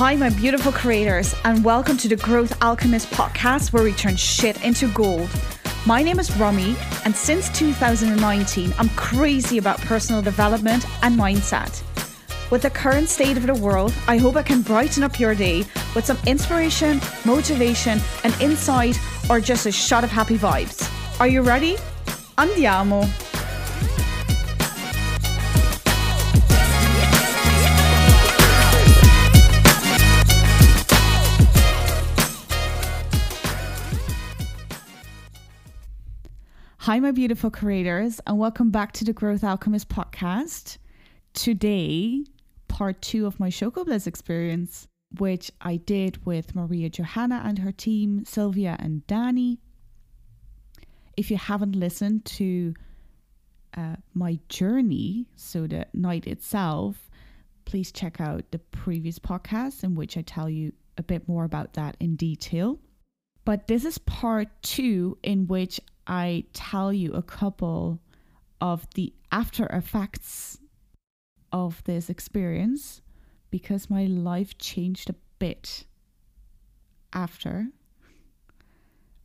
Hi, my beautiful creators, and welcome to the Growth Alchemist podcast where we turn shit into gold. My name is Romy, and since 2019, I'm crazy about personal development and mindset. With the current state of the world, I hope I can brighten up your day with some inspiration, motivation, and insight, or just a shot of happy vibes. Are you ready? Andiamo! Hi, my beautiful creators, and welcome back to the Growth Alchemist podcast. Today, part two of my Choco Bliss experience, which I did with Maria Johanna and her team, Sylvia and Danny. If you haven't listened to uh, my journey, so the night itself, please check out the previous podcast in which I tell you a bit more about that in detail. But this is part two, in which I tell you a couple of the after effects of this experience because my life changed a bit after,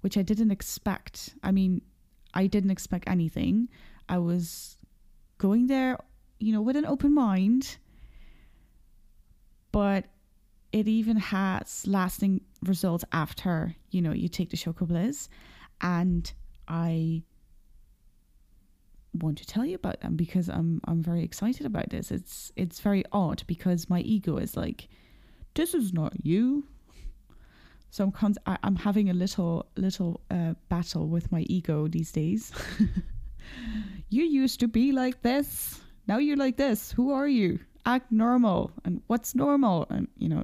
which I didn't expect. I mean, I didn't expect anything. I was going there, you know, with an open mind, but it even has lasting results after, you know, you take the Choco Bliss. And I want to tell you about them because I'm I'm very excited about this. It's it's very odd because my ego is like, this is not you. So I'm I, am having a little little uh, battle with my ego these days. you used to be like this. Now you're like this. Who are you? Act normal. And what's normal? And you know,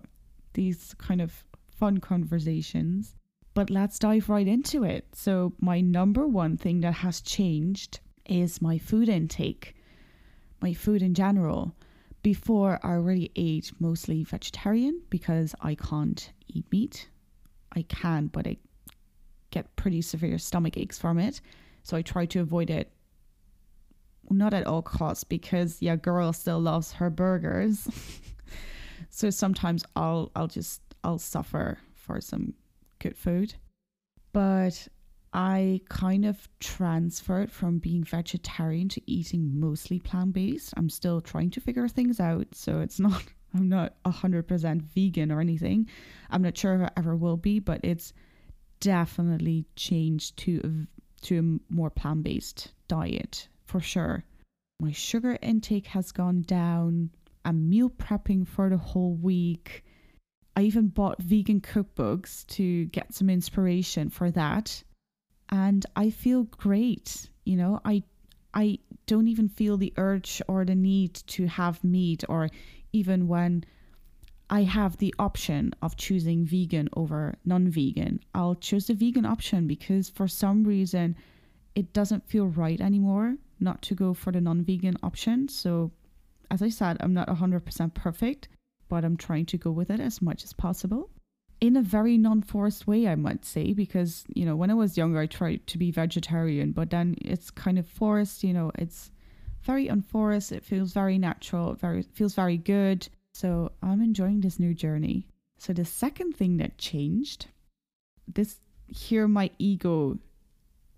these kind of fun conversations. But let's dive right into it. So, my number one thing that has changed is my food intake, my food in general. Before, I already ate mostly vegetarian because I can't eat meat. I can, but I get pretty severe stomach aches from it. So, I try to avoid it not at all costs because yeah girl still loves her burgers so sometimes i'll i'll just i'll suffer for some good food. But I kind of transferred from being vegetarian to eating mostly plant based. I'm still trying to figure things out. So it's not, I'm not 100% vegan or anything. I'm not sure if I ever will be, but it's definitely changed to a, to a more plant based diet for sure. My sugar intake has gone down. I'm meal prepping for the whole week. I even bought vegan cookbooks to get some inspiration for that. And I feel great. You know, I I don't even feel the urge or the need to have meat or even when I have the option of choosing vegan over non-vegan, I'll choose the vegan option because for some reason it doesn't feel right anymore not to go for the non-vegan option. So as I said, I'm not 100% perfect, but I'm trying to go with it as much as possible. In a very non forced way, I might say, because, you know, when I was younger, I tried to be vegetarian, but then it's kind of forced, you know, it's very unforced. It feels very natural, very feels very good. So I'm enjoying this new journey. So the second thing that changed, this here my ego,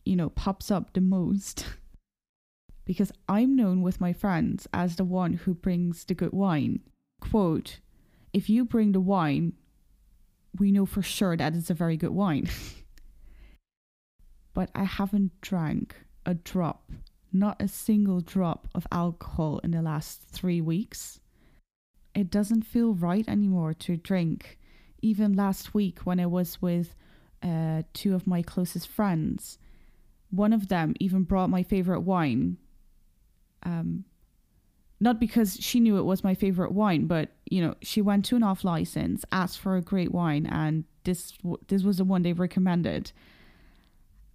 you know, pops up the most. because I'm known with my friends as the one who brings the good wine. Quote, if you bring the wine, we know for sure that it's a very good wine. but I haven't drank a drop, not a single drop of alcohol in the last three weeks. It doesn't feel right anymore to drink. Even last week, when I was with uh, two of my closest friends, one of them even brought my favorite wine. Um, not because she knew it was my favorite wine, but you know, she went to an off license, asked for a great wine, and this this was the one they recommended.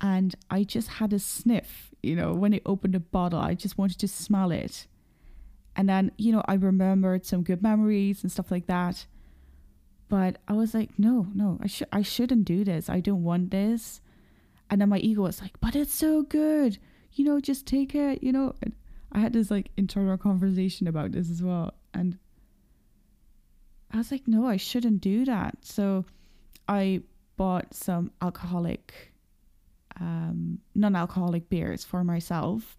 And I just had a sniff, you know, when they opened the bottle, I just wanted to smell it. And then, you know, I remembered some good memories and stuff like that. But I was like, no, no, I should I shouldn't do this. I don't want this. And then my ego was like, but it's so good. You know, just take it, you know. And I had this like internal conversation about this as well. And I was like, no, I shouldn't do that. So I bought some alcoholic, um, non alcoholic beers for myself.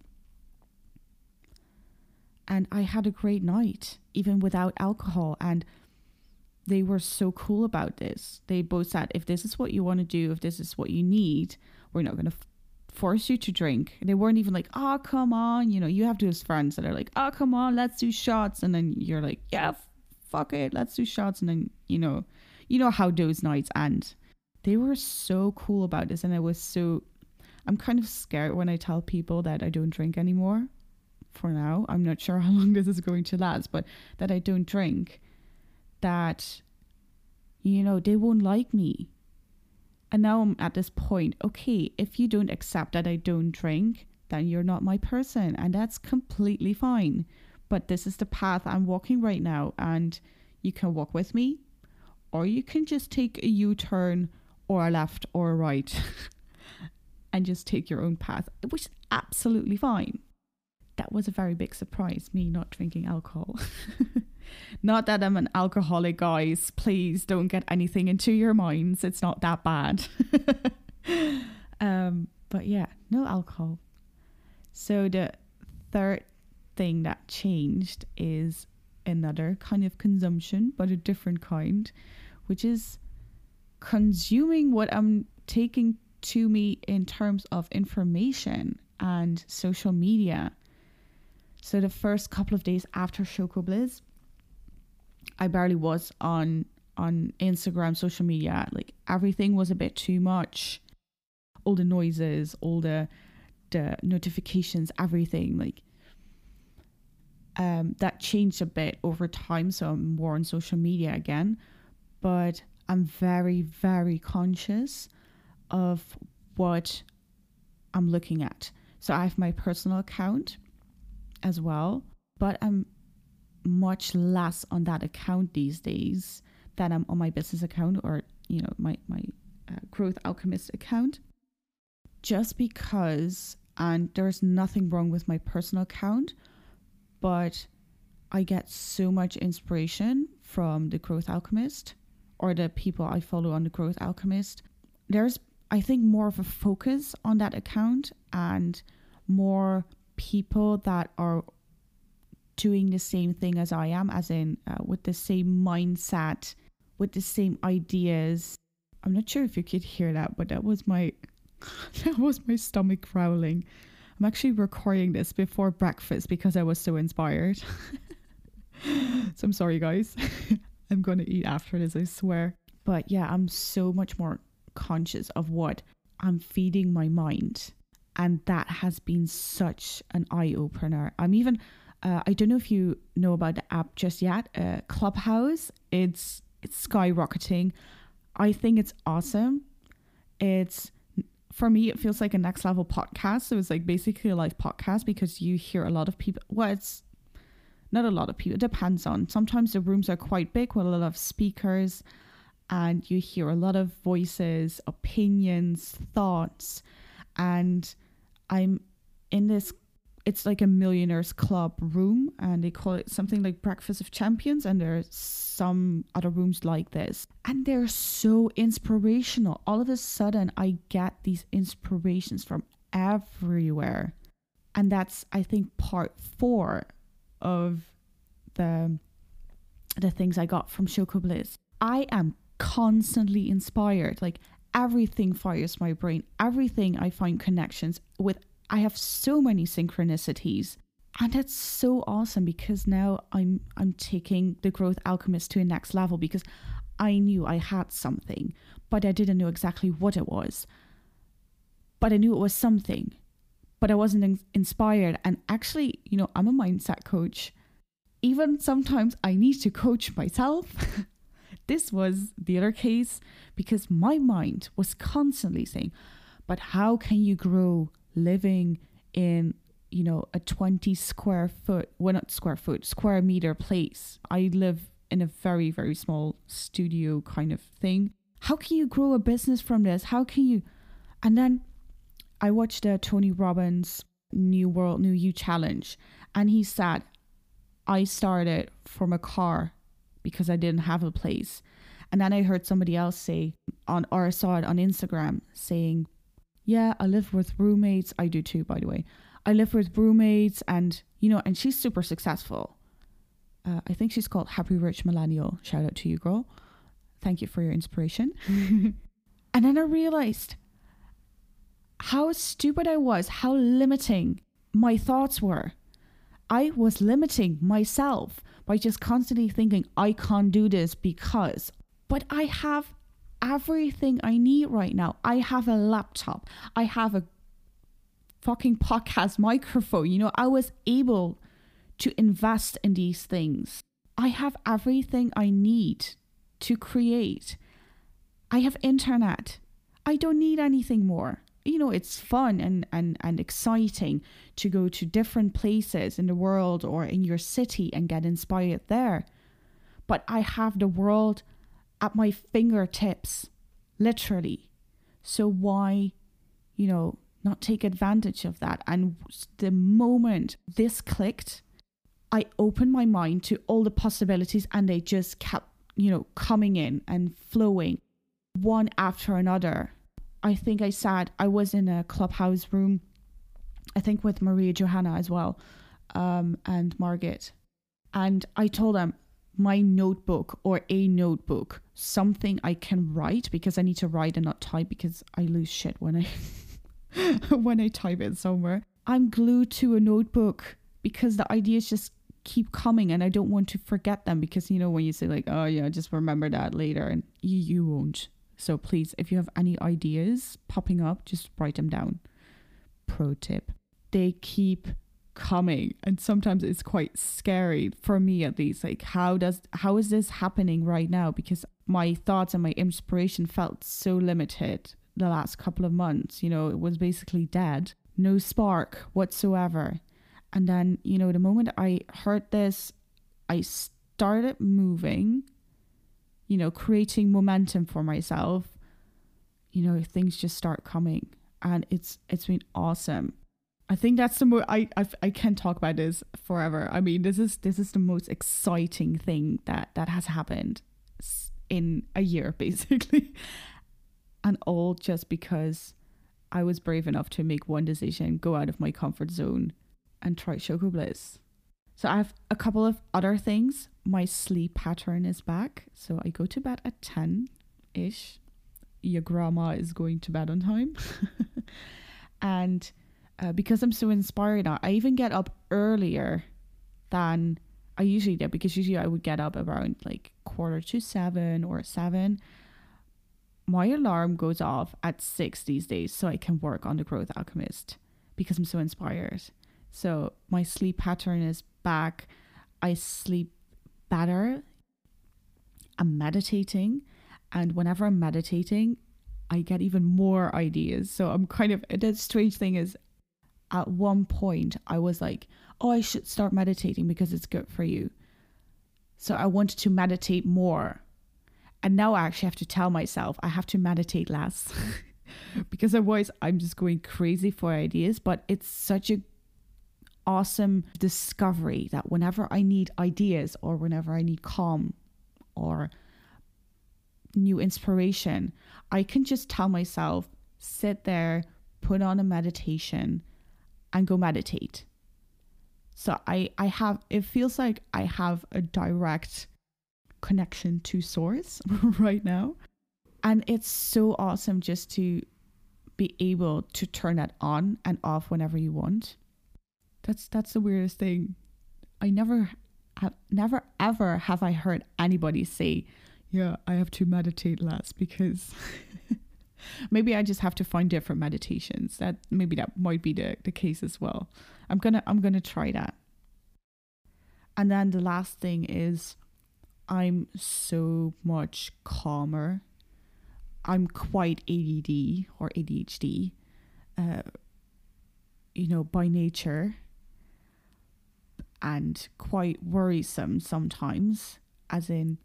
And I had a great night, even without alcohol. And they were so cool about this. They both said, if this is what you want to do, if this is what you need, we're not going to force you to drink. They weren't even like, oh, come on. You know, you have those friends that are like, oh, come on, let's do shots. And then you're like, yeah, fuck it, let's do shots. And then, you know, you know how those nights end. They were so cool about this. And I was so, I'm kind of scared when I tell people that I don't drink anymore for now. I'm not sure how long this is going to last, but that I don't drink, that, you know, they won't like me. And now I'm at this point, okay, if you don't accept that I don't drink, then you're not my person. And that's completely fine. But this is the path I'm walking right now. And you can walk with me, or you can just take a U turn or a left or a right and just take your own path, which is absolutely fine that was a very big surprise, me not drinking alcohol. not that I'm an alcoholic, guys. Please don't get anything into your minds. It's not that bad. um, but yeah, no alcohol. So the third thing that changed is another kind of consumption, but a different kind, which is consuming what I'm taking to me in terms of information and social media. So the first couple of days after Choco Bliss, I barely was on on Instagram, social media. Like everything was a bit too much. All the noises, all the the notifications, everything like um, that changed a bit over time. So I'm more on social media again, but I'm very, very conscious of what I'm looking at. So I have my personal account as well, but I'm much less on that account these days than I'm on my business account or you know my my uh, growth alchemist account. Just because and there's nothing wrong with my personal account but I get so much inspiration from the growth alchemist or the people I follow on the growth alchemist. There's I think more of a focus on that account and more people that are doing the same thing as I am, as in uh, with the same mindset, with the same ideas. I'm not sure if you could hear that, but that was my that was my stomach growling. I'm actually recording this before breakfast because I was so inspired. so I'm sorry, guys. I'm gonna eat after this, I swear. But yeah, I'm so much more conscious of what I'm feeding my mind and that has been such an eye opener. I'm even uh, I don't know if you know about the app just yet. Uh, Clubhouse, it's it's skyrocketing. I think it's awesome. It's for me, it feels like a next level podcast. So it's like basically a live podcast because you hear a lot of people. Well, it's not a lot of people. It depends on. Sometimes the rooms are quite big with a lot of speakers, and you hear a lot of voices, opinions, thoughts, and I'm in this it's like a millionaires club room and they call it something like breakfast of champions and there's some other rooms like this and they're so inspirational all of a sudden i get these inspirations from everywhere and that's i think part 4 of the the things i got from Choco Bliss i am constantly inspired like everything fires my brain. Everything I find connections with. I have so many synchronicities. And that's so awesome because now I'm I'm taking the growth alchemist to a next level because I knew I had something, but I didn't know exactly what it was. But I knew it was something, but I wasn't in- inspired. And actually, you know, I'm a mindset coach. Even sometimes I need to coach myself This was the other case because my mind was constantly saying, but how can you grow living in, you know, a 20 square foot, well, not square foot, square meter place? I live in a very, very small studio kind of thing. How can you grow a business from this? How can you? And then I watched the Tony Robbins New World, New You challenge, and he said, I started from a car because I didn't have a place. And then I heard somebody else say on or saw it on Instagram saying, Yeah, I live with roommates. I do too, by the way. I live with roommates and you know, and she's super successful. Uh, I think she's called Happy Rich Millennial. Shout out to you, girl. Thank you for your inspiration. and then I realized how stupid I was, how limiting my thoughts were. I was limiting myself by just constantly thinking, I can't do this because. But I have everything I need right now. I have a laptop, I have a fucking podcast microphone. You know, I was able to invest in these things. I have everything I need to create. I have internet. I don't need anything more. You know, it's fun and, and, and exciting to go to different places in the world or in your city and get inspired there. But I have the world at my fingertips, literally. So why, you know, not take advantage of that? And the moment this clicked, I opened my mind to all the possibilities and they just kept, you know, coming in and flowing one after another. I think I sat, I was in a clubhouse room, I think with Maria Johanna as well, um, and Margaret. And I told them my notebook or a notebook, something I can write because I need to write and not type because I lose shit when I when I type it somewhere. I'm glued to a notebook because the ideas just keep coming and I don't want to forget them because you know when you say like oh yeah just remember that later and you, you won't so please if you have any ideas popping up just write them down pro tip they keep coming and sometimes it's quite scary for me at least like how does how is this happening right now because my thoughts and my inspiration felt so limited the last couple of months you know it was basically dead no spark whatsoever and then, you know, the moment I heard this, I started moving, you know, creating momentum for myself. You know, things just start coming and it's it's been awesome. I think that's the most I, I I can't talk about this forever. I mean, this is this is the most exciting thing that that has happened in a year basically. and all just because I was brave enough to make one decision, go out of my comfort zone and try Choco Bliss. So I have a couple of other things. My sleep pattern is back. So I go to bed at 10 ish. Your grandma is going to bed on time. and uh, because I'm so inspired now, I even get up earlier than I usually do because usually I would get up around like quarter to seven or seven. My alarm goes off at six these days so I can work on the Growth Alchemist because I'm so inspired. So my sleep pattern is back. I sleep better. I'm meditating. And whenever I'm meditating, I get even more ideas. So I'm kind of, the strange thing is, at one point, I was like, oh, I should start meditating because it's good for you. So I wanted to meditate more. And now I actually have to tell myself I have to meditate less because otherwise I'm just going crazy for ideas. But it's such a awesome discovery that whenever I need ideas or whenever I need calm or new inspiration, I can just tell myself, sit there, put on a meditation, and go meditate. So I, I have, it feels like I have a direct connection to source right now. And it's so awesome just to be able to turn that on and off whenever you want. That's that's the weirdest thing. I never have never ever have I heard anybody say, "Yeah, I have to meditate less," because maybe I just have to find different meditations. That maybe that might be the, the case as well. I'm gonna I'm gonna try that. And then the last thing is I'm so much calmer. I'm quite ADD or ADHD, uh, you know, by nature and quite worrisome sometimes, as in,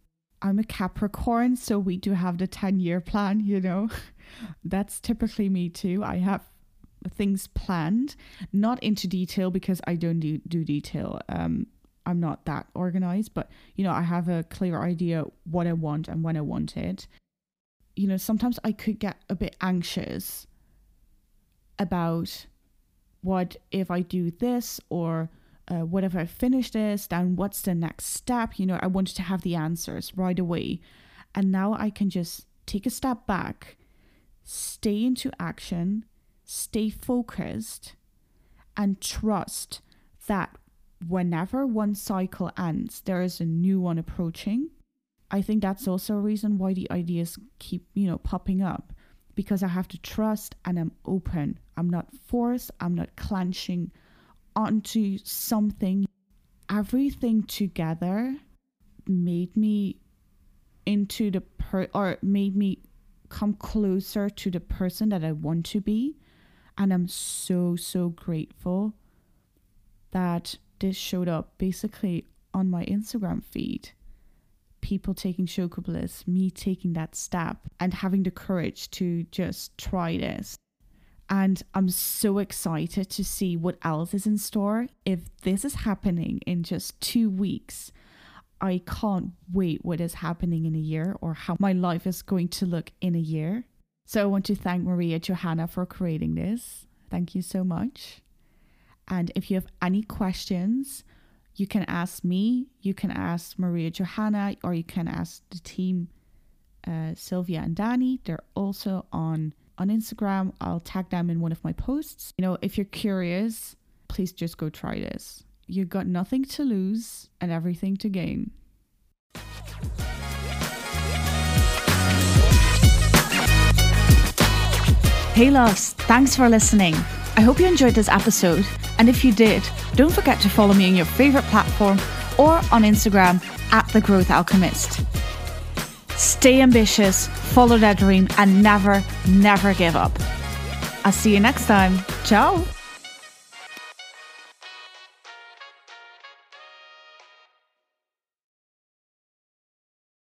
I'm a Capricorn, so we do have the 10 year plan, you know. That's typically me too. I have things planned, not into detail because I don't do, do detail. Um, I'm not that organized, but you know, I have a clear idea what I want and when I want it. You know, sometimes I could get a bit anxious about what if I do this or uh, what if I finish this, then what's the next step? You know, I wanted to have the answers right away. And now I can just take a step back, stay into action, stay focused, and trust that whenever one cycle ends, there is a new one approaching. I think that's also a reason why the ideas keep, you know, popping up because I have to trust and I'm open. I'm not forced, I'm not clenching onto something. Everything together made me into the per or made me come closer to the person that I want to be. And I'm so, so grateful that this showed up basically on my Instagram feed. People taking Choco Bliss, me taking that step and having the courage to just try this. And I'm so excited to see what else is in store. If this is happening in just two weeks, I can't wait what is happening in a year or how my life is going to look in a year. So I want to thank Maria Johanna for creating this. Thank you so much. And if you have any questions, you can ask me, you can ask Maria Johanna, or you can ask the team, uh, Sylvia and Danny. They're also on on Instagram. I'll tag them in one of my posts. You know, if you're curious, please just go try this. You've got nothing to lose and everything to gain. Hey loves, thanks for listening. I hope you enjoyed this episode, and if you did, don't forget to follow me on your favorite platform or on Instagram at The Growth Alchemist. Stay ambitious, follow that dream, and never, never give up. I'll see you next time. Ciao.